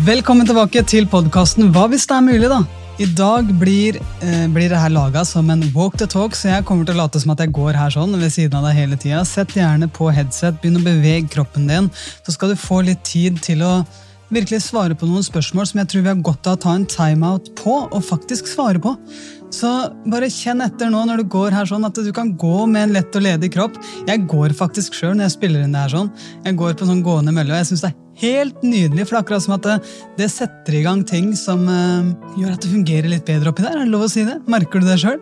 Velkommen tilbake til podkasten Hva hvis det er mulig, da? I dag blir, eh, blir det her laga som en walk the talk, så jeg kommer til å late som at jeg går her sånn ved siden av deg hele tida. Sett gjerne på headset, begynn å bevege kroppen din, så skal du få litt tid til å virkelig svare på noen spørsmål som jeg tror vi har godt av å ta en timeout på, og faktisk svare på. Så bare kjenn etter nå når du går her sånn, at du kan gå med en lett og ledig kropp. Jeg går faktisk sjøl når jeg spiller inn det her sånn. Jeg går på sånn gående mølle, og jeg syns det er helt nydelig, for det er akkurat som at det, det setter i gang ting som uh, gjør at det fungerer litt bedre oppi der. Er det lov å si det? Merker du det sjøl?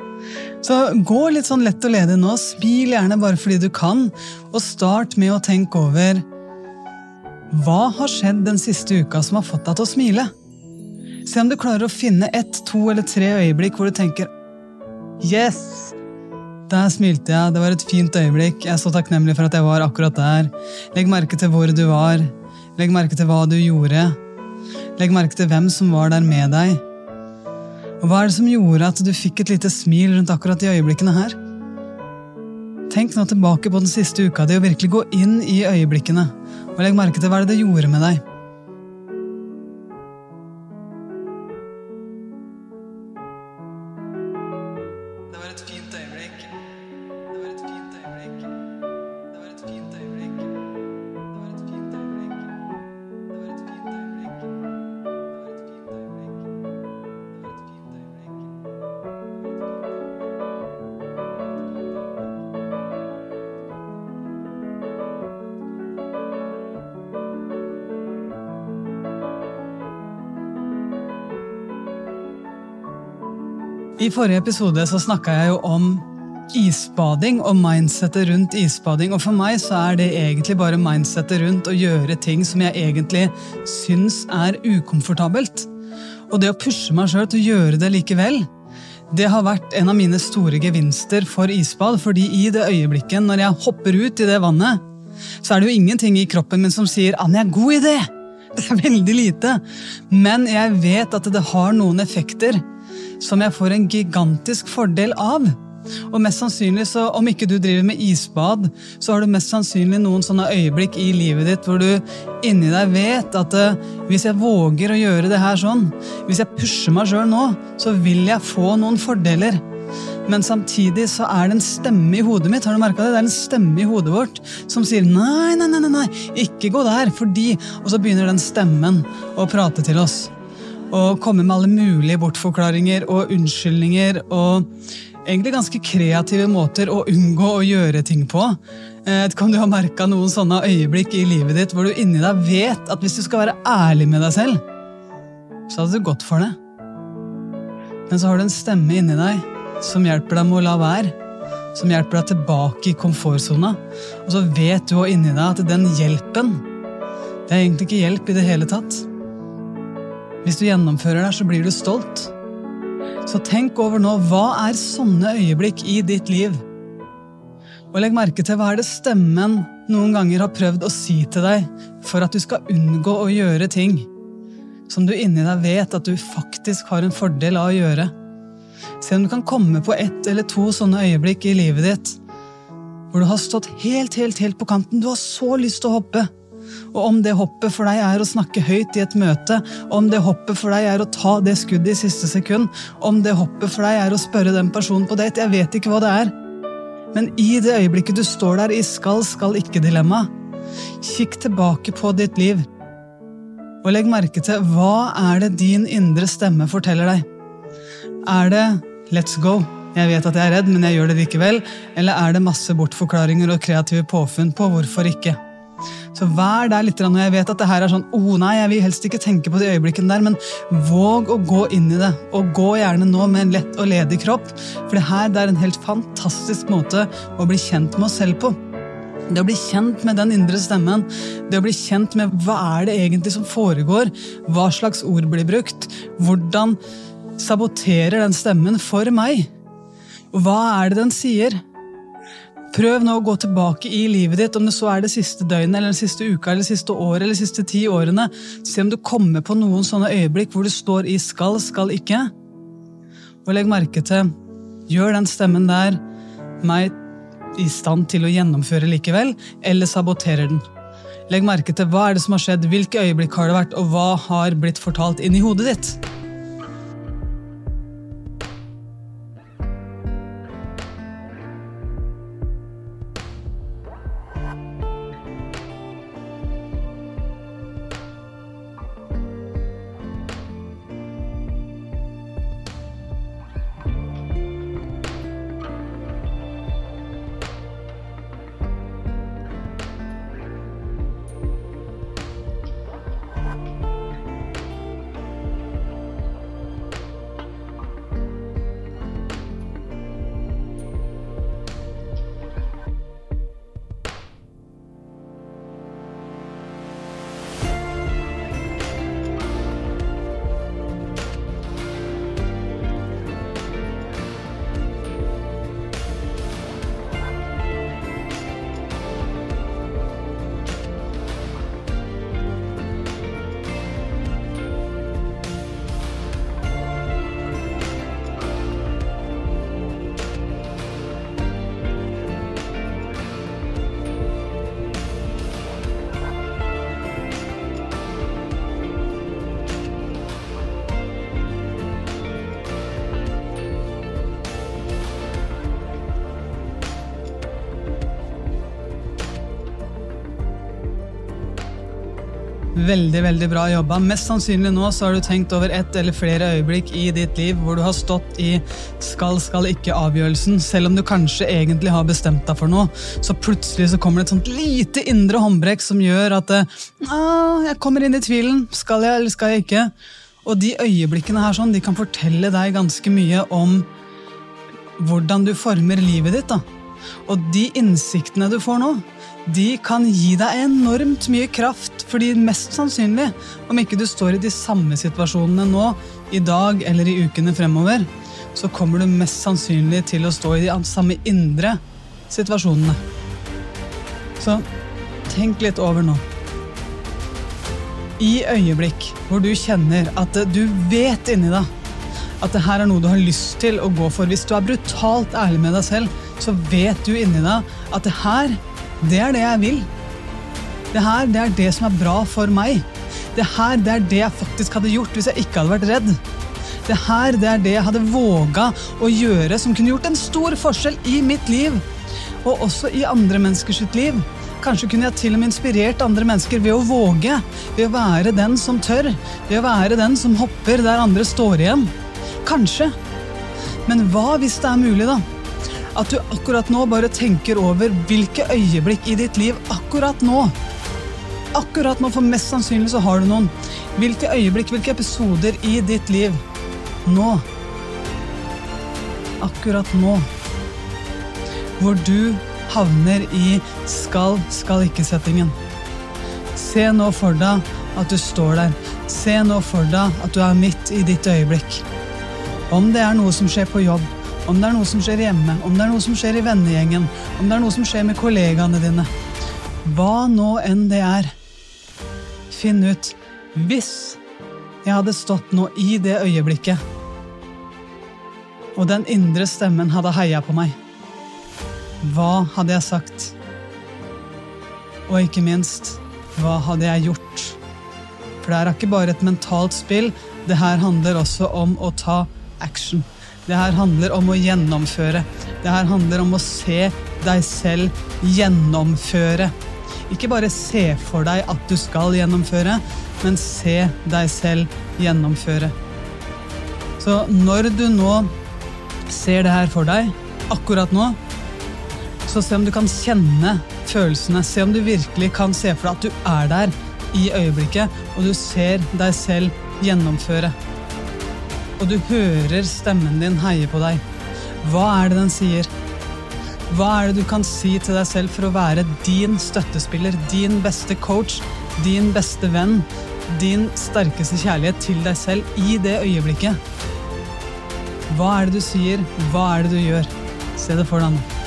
Så gå litt sånn lett og ledig nå. Smil gjerne bare fordi du kan, og start med å tenke over hva har skjedd den siste uka som har fått deg til å smile? Se om du klarer å finne ett, to eller tre øyeblikk hvor du tenker Yes! Der smilte jeg, det var et fint øyeblikk, jeg er så takknemlig for at jeg var akkurat der. Legg merke til hvor du var, legg merke til hva du gjorde. Legg merke til hvem som var der med deg. Og hva er det som gjorde at du fikk et lite smil rundt akkurat de øyeblikkene her? Tenk nå tilbake på den siste uka di og virkelig gå inn i øyeblikkene. Og legg merke til hva det gjorde med deg. I forrige episode så snakka jeg jo om isbading og mindsettet rundt isbading. Og for meg så er det egentlig bare mindsettet rundt å gjøre ting som jeg egentlig syns er ukomfortabelt. Og det å pushe meg sjøl til å gjøre det likevel, det har vært en av mine store gevinster for isbad. fordi i det øyeblikket når jeg hopper ut i det vannet, så er det jo ingenting i kroppen min som sier 'Anja, god idé'. Det er veldig lite. Men jeg vet at det har noen effekter som jeg får en gigantisk fordel av. Og mest sannsynlig, så Om ikke du driver med isbad, så har du mest sannsynlig noen sånne øyeblikk i livet ditt hvor du inni deg vet at uh, hvis jeg våger å gjøre det her sånn, hvis jeg pusher meg sjøl nå, så vil jeg få noen fordeler. Men samtidig så er det en stemme i hodet mitt har du det? Det er en stemme i hodet vårt som sier nei, nei, nei, nei, ikke gå der, fordi Og så begynner den stemmen å prate til oss og komme med alle mulige bortforklaringer og unnskyldninger og egentlig ganske kreative måter å unngå å gjøre ting på. Jeg vet ikke om du har merka noen sånne øyeblikk i livet ditt hvor du inni deg vet at hvis du skal være ærlig med deg selv, så hadde du gått for det. Men så har du en stemme inni deg som hjelper deg med å la være. Som hjelper deg tilbake i komfortsona. Og så vet du òg inni deg at den hjelpen, det er egentlig ikke hjelp i det hele tatt. Hvis du gjennomfører det, så blir du stolt. Så tenk over nå, hva er sånne øyeblikk i ditt liv? Og legg merke til hva er det stemmen noen ganger har prøvd å si til deg for at du skal unngå å gjøre ting som du inni deg vet at du faktisk har en fordel av å gjøre. Se om du kan komme på ett eller to sånne øyeblikk i livet ditt hvor du har stått helt, helt, helt på kanten. Du har så lyst til å hoppe. Og om det hoppet for deg er å snakke høyt i et møte, om det hoppet for deg er å ta det skuddet i siste sekund, om det hoppet for deg er å spørre den personen på date, jeg vet ikke hva det er. Men i det øyeblikket du står der i skal, skal ikke-dilemma, kikk tilbake på ditt liv. Og legg merke til hva er det din indre stemme forteller deg. Er det 'let's go', jeg vet at jeg er redd, men jeg gjør det likevel, eller er det masse bortforklaringer og kreative påfunn på hvorfor ikke? Så vær der litt, og jeg vet at det her er sånn oh nei, jeg vil helst ikke tenke på de øyeblikkene der, men våg å gå inn i det. Og gå gjerne nå med en lett og ledig kropp, for det her det er en helt fantastisk måte å bli kjent med oss selv på. Det å bli kjent med den indre stemmen, det å bli kjent med hva er det egentlig som foregår, hva slags ord blir brukt, hvordan saboterer den stemmen for meg? Og hva er det den sier? Prøv nå å gå tilbake i livet ditt, om det så er det siste døgnet, eller den siste uka, eller det siste året, eller de siste ti årene. Se om du kommer på noen sånne øyeblikk hvor du står i skal, skal ikke. Og legg merke til Gjør den stemmen der meg i stand til å gjennomføre likevel, eller saboterer den? Legg merke til hva er det som har skjedd, hvilke øyeblikk har det vært, og hva har blitt fortalt inn i hodet ditt. Veldig veldig bra jobba. Mest sannsynlig nå så har du tenkt over ett eller flere øyeblikk i ditt liv hvor du har stått i skal, skal ikke-avgjørelsen. Selv om du kanskje egentlig har bestemt deg for noe, så plutselig så kommer det et sånt lite indre håndbrekk som gjør at ah, jeg kommer inn i tvilen. Skal jeg eller skal jeg ikke? Og de øyeblikkene her sånn, de kan fortelle deg ganske mye om hvordan du former livet ditt. da. Og de innsiktene du får nå, de kan gi deg enormt mye kraft, fordi mest sannsynlig, om ikke du står i de samme situasjonene nå, i dag eller i ukene fremover, så kommer du mest sannsynlig til å stå i de samme indre situasjonene. Så tenk litt over nå. I øyeblikk hvor du kjenner at du vet inni deg at det her er noe du har lyst til å gå for Hvis du er brutalt ærlig med deg selv, så vet du inni deg at det her det er det jeg vil. Det her, det er det som er bra for meg. Det her, det er det jeg faktisk hadde gjort hvis jeg ikke hadde vært redd. Det her, det er det jeg hadde våga å gjøre som kunne gjort en stor forskjell i mitt liv. Og også i andre menneskers liv. Kanskje kunne jeg til og med inspirert andre mennesker ved å våge. Ved å være den som tør. Ved å være den som hopper der andre står igjen. Kanskje. Men hva hvis det er mulig, da? At du akkurat nå bare tenker over hvilke øyeblikk i ditt liv akkurat nå. Akkurat nå, for mest sannsynlig så har du noen. Hvilke øyeblikk, hvilke episoder i ditt liv nå. Akkurat nå. Hvor du havner i skal, skal ikke-settingen. Se nå for deg at du står der. Se nå for deg at du er midt i ditt øyeblikk. Om det er noe som skjer på jobb, om det er noe som skjer hjemme, om det er noe som skjer i vennegjengen, om det er noe som skjer med kollegaene dine. Hva nå enn det er. Finn ut hvis jeg hadde stått nå i det øyeblikket, og den indre stemmen hadde heia på meg, hva hadde jeg sagt? Og ikke minst, hva hadde jeg gjort? For det er ikke bare et mentalt spill, det her handler også om å ta action. Det her handler om å gjennomføre. Det her handler om å se deg selv gjennomføre. Ikke bare se for deg at du skal gjennomføre, men se deg selv gjennomføre. Så når du nå ser det her for deg, akkurat nå, så se om du kan kjenne følelsene. Se om du virkelig kan se for deg at du er der i øyeblikket, og du ser deg selv gjennomføre og du hører stemmen din heie på deg, hva er det den sier? Hva er det du kan si til deg selv for å være din støttespiller, din beste coach, din beste venn, din sterkeste kjærlighet til deg selv i det øyeblikket? Hva er det du sier? Hva er det du gjør? Se det for deg nå.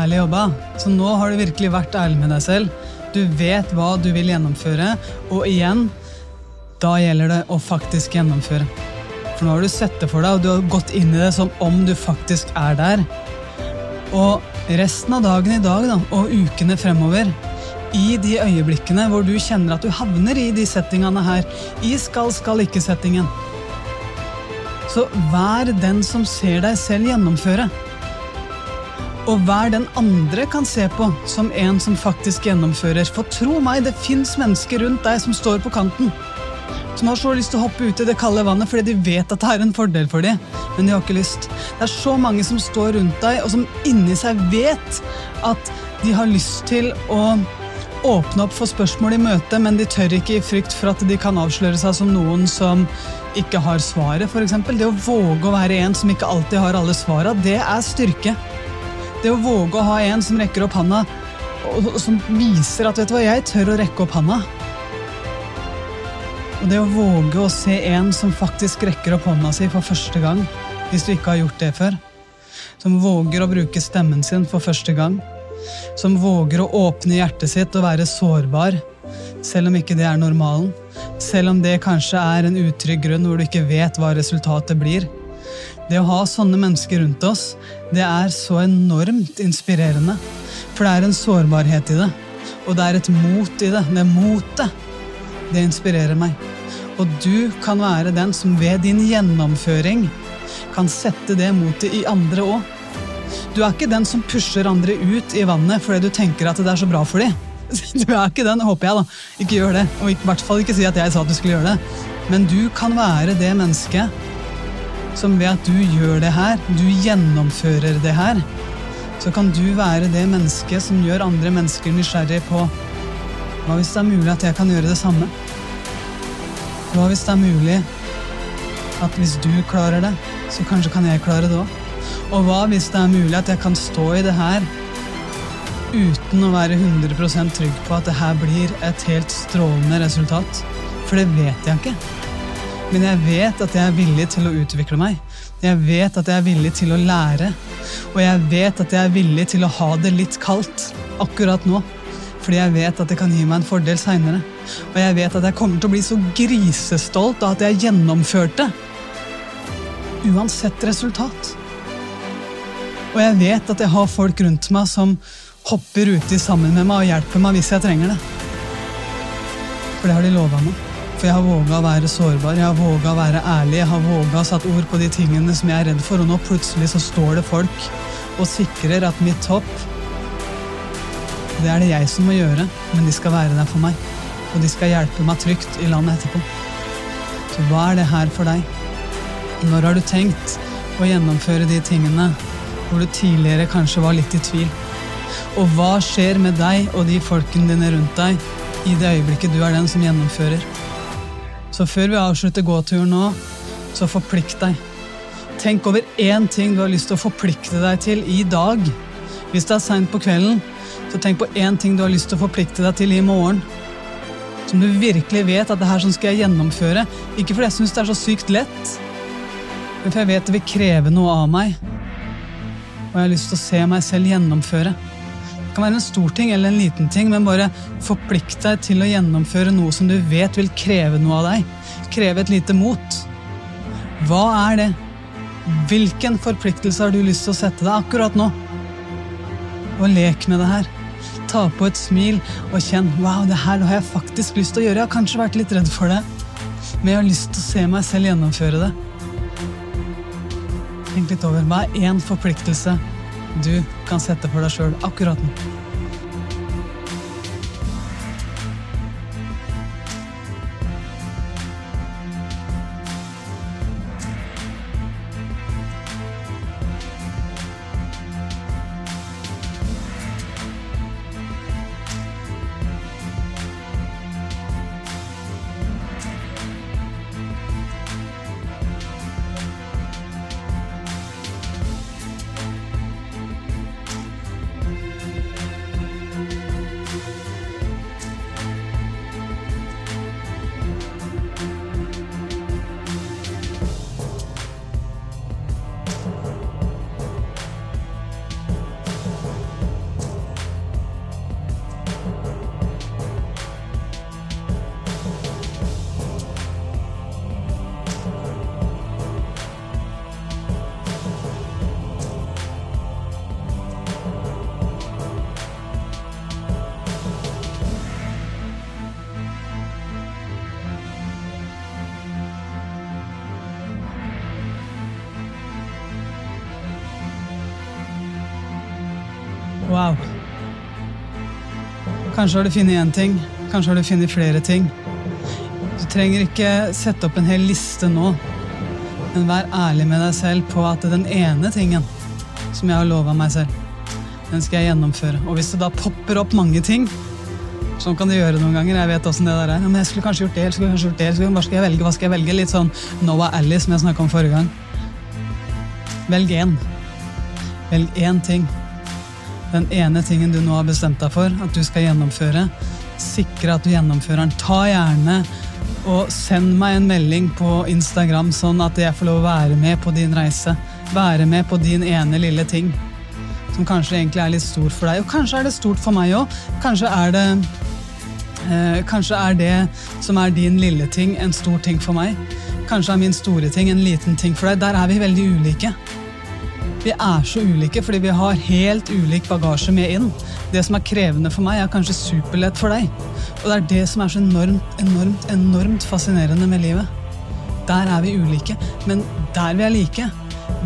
Herlig jobba. Så nå har du virkelig vært ærlig med deg selv. Du vet hva du vil gjennomføre, og igjen, da gjelder det å faktisk gjennomføre. For nå har du sett det for deg, og du har gått inn i det som om du faktisk er der. Og resten av dagen i dag da, og ukene fremover, i de øyeblikkene hvor du kjenner at du havner i de settingene her, i skal-skal-ikke-settingen, så vær den som ser deg selv gjennomføre og hver den andre kan se på som en som faktisk gjennomfører. For tro meg, det fins mennesker rundt deg som står på kanten. Som har så lyst til å hoppe ut i det kalde vannet fordi de vet at det er en fordel for dem, men de har ikke lyst. Det er så mange som står rundt deg, og som inni seg vet at de har lyst til å åpne opp for spørsmål i møte, men de tør ikke i frykt for at de kan avsløre seg som noen som ikke har svaret, f.eks. Det å våge å være en som ikke alltid har alle svara, det er styrke. Det å våge å ha en som rekker opp handa, og som viser at vet du hva, jeg tør å rekke opp handa. Og det å våge å se en som faktisk rekker opp hånda si for første gang, hvis du ikke har gjort det før. Som våger å bruke stemmen sin for første gang. Som våger å åpne hjertet sitt og være sårbar, selv om ikke det er normalen. Selv om det kanskje er en utrygg grunn hvor du ikke vet hva resultatet blir. Det å ha sånne mennesker rundt oss, det er så enormt inspirerende. For det er en sårbarhet i det. Og det er et mot i det. Det motet, det inspirerer meg. Og du kan være den som ved din gjennomføring kan sette det motet i andre òg. Du er ikke den som pusher andre ut i vannet fordi du tenker at det er så bra for dem. Du er ikke den, håper jeg. da. Ikke gjør det. Og i hvert fall ikke si at jeg sa at du skulle gjøre det. Men du kan være det mennesket som ved at du gjør det her, du gjennomfører det her, så kan du være det mennesket som gjør andre mennesker nysgjerrig på hva hvis det er mulig at jeg kan gjøre det samme? Hva hvis det er mulig at hvis du klarer det, så kanskje kan jeg klare det òg? Og hva hvis det er mulig at jeg kan stå i det her uten å være 100% trygg på at det her blir et helt strålende resultat? For det vet jeg ikke. Men jeg vet at jeg er villig til å utvikle meg. Jeg vet at jeg er villig til å lære. Og jeg vet at jeg er villig til å ha det litt kaldt akkurat nå. Fordi jeg vet at det kan gi meg en fordel seinere. Og jeg vet at jeg kommer til å bli så grisestolt av at jeg gjennomførte. Uansett resultat. Og jeg vet at jeg har folk rundt meg som hopper uti sammen med meg og hjelper meg hvis jeg trenger det. For det har de lova meg. For jeg har våga å være sårbar, jeg har våga å være ærlig, jeg har våga å satt ord på de tingene som jeg er redd for, og nå plutselig så står det folk og sikrer at mitt hopp Det er det jeg som må gjøre, men de skal være der for meg. Og de skal hjelpe meg trygt i landet etterpå. Så hva er det her for deg? Når har du tenkt å gjennomføre de tingene hvor du tidligere kanskje var litt i tvil? Og hva skjer med deg og de folkene dine rundt deg i det øyeblikket du er den som gjennomfører? Så før vi avslutter gåturen nå, så forplikt deg. Tenk over én ting du har lyst til å forplikte deg til i dag. Hvis det er seint på kvelden, så tenk på én ting du har lyst til å forplikte deg til i morgen. Som du virkelig vet at det her som skal jeg gjennomføre. Ikke fordi jeg syns det er så sykt lett, men fordi jeg vet det vil kreve noe av meg. Og jeg har lyst til å se meg selv gjennomføre. Kan være en stor ting eller en liten ting, men bare forplikt deg til å gjennomføre noe som du vet vil kreve noe av deg. Kreve et lite mot. Hva er det? Hvilken forpliktelse har du lyst til å sette deg akkurat nå? Og lek med det her. Ta på et smil og kjenn wow, det her har jeg faktisk lyst til å gjøre. Jeg har kanskje vært litt redd for det, men jeg har lyst til å se meg selv gjennomføre det. Tenk litt over hva er én forpliktelse du kan sette for deg sjøl akkurat nå. Kanskje har du funnet én ting, kanskje har du funnet flere ting. Du trenger ikke sette opp en hel liste nå, men vær ærlig med deg selv på at den ene tingen som jeg har lova meg selv, den skal jeg gjennomføre. Og hvis det da popper opp mange ting, sånn kan det gjøre noen ganger, jeg vet hvordan det der er, ja, men jeg skulle kanskje gjort det, skulle kanskje gjort det, hva skal jeg velge, hva skal jeg velge? Litt sånn Noah Alice som jeg snakka om forrige gang. Velg én. Velg én ting den ene tingen du nå har bestemt deg for at du skal gjennomføre, sikre at du gjennomfører den. Ta gjerne og send meg en melding på Instagram, sånn at jeg får lov å være med på din reise. Være med på din ene lille ting. Som kanskje egentlig er litt stor for deg. Og kanskje er det stort for meg òg. Kanskje er det eh, Kanskje er det som er din lille ting, en stor ting for meg. Kanskje er min store ting en liten ting for deg. Der er vi veldig ulike. Vi er så ulike fordi vi har helt ulik bagasje med inn. Det som er krevende for meg, er kanskje superlett for deg. Og det er det som er så enormt, enormt, enormt fascinerende med livet. Der er vi ulike, men der vi er like,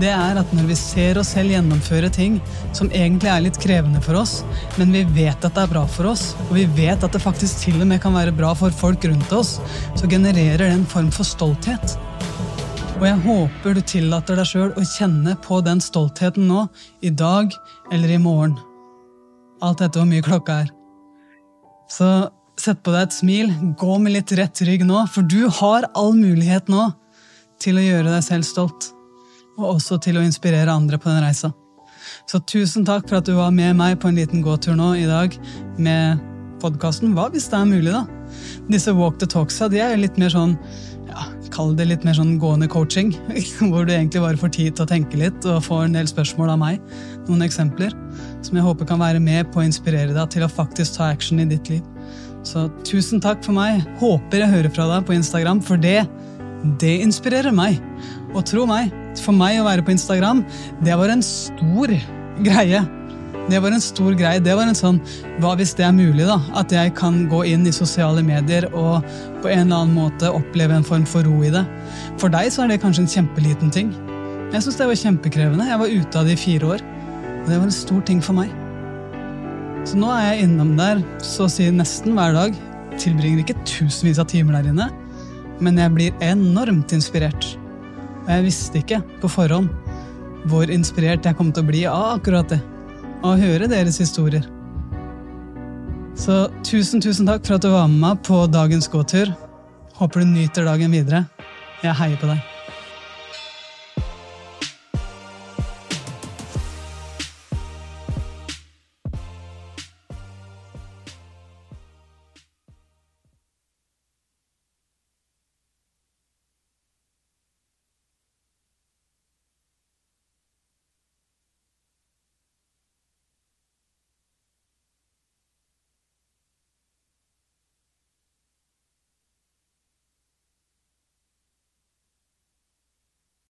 det er at når vi ser oss selv gjennomføre ting som egentlig er litt krevende for oss, men vi vet at det er bra for oss, og vi vet at det faktisk til og med kan være bra for folk rundt oss, så genererer det en form for stolthet. Og jeg håper du tillater deg sjøl å kjenne på den stoltheten nå, i dag eller i morgen. Alt etter hvor mye klokka er. Så sett på deg et smil, gå med litt rett rygg nå, for du har all mulighet nå til å gjøre deg selv stolt. Og også til å inspirere andre på den reisa. Så tusen takk for at du var med meg på en liten gåtur nå i dag med podkasten. Hva hvis det er mulig, da? Disse walk the talksa de er litt mer sånn kall det litt mer sånn gående coaching. Hvor du egentlig bare får tid til å tenke litt og får en del spørsmål av meg. Noen eksempler som jeg håper kan være med på å inspirere deg til å faktisk ta action i ditt liv. Så tusen takk for meg. Håper jeg hører fra deg på Instagram, for det, det inspirerer meg. Og tro meg, for meg å være på Instagram, det var en stor greie. Det var en stor greie. Det var en sånn Hva hvis det er mulig, da? At jeg kan gå inn i sosiale medier og på en eller annen måte oppleve en form for ro i det. For deg så er det kanskje en kjempeliten ting. Jeg syns det var kjempekrevende. Jeg var ute av det i fire år. Og det var en stor ting for meg. Så nå er jeg innom der så å si nesten hver dag. Tilbringer ikke tusenvis av timer der inne, men jeg blir enormt inspirert. Og jeg visste ikke på forhånd hvor inspirert jeg kom til å bli av akkurat det og høre deres historier. Så tusen, tusen takk for at du var med meg på dagens gåtur. Håper du nyter dagen videre. Jeg heier på deg.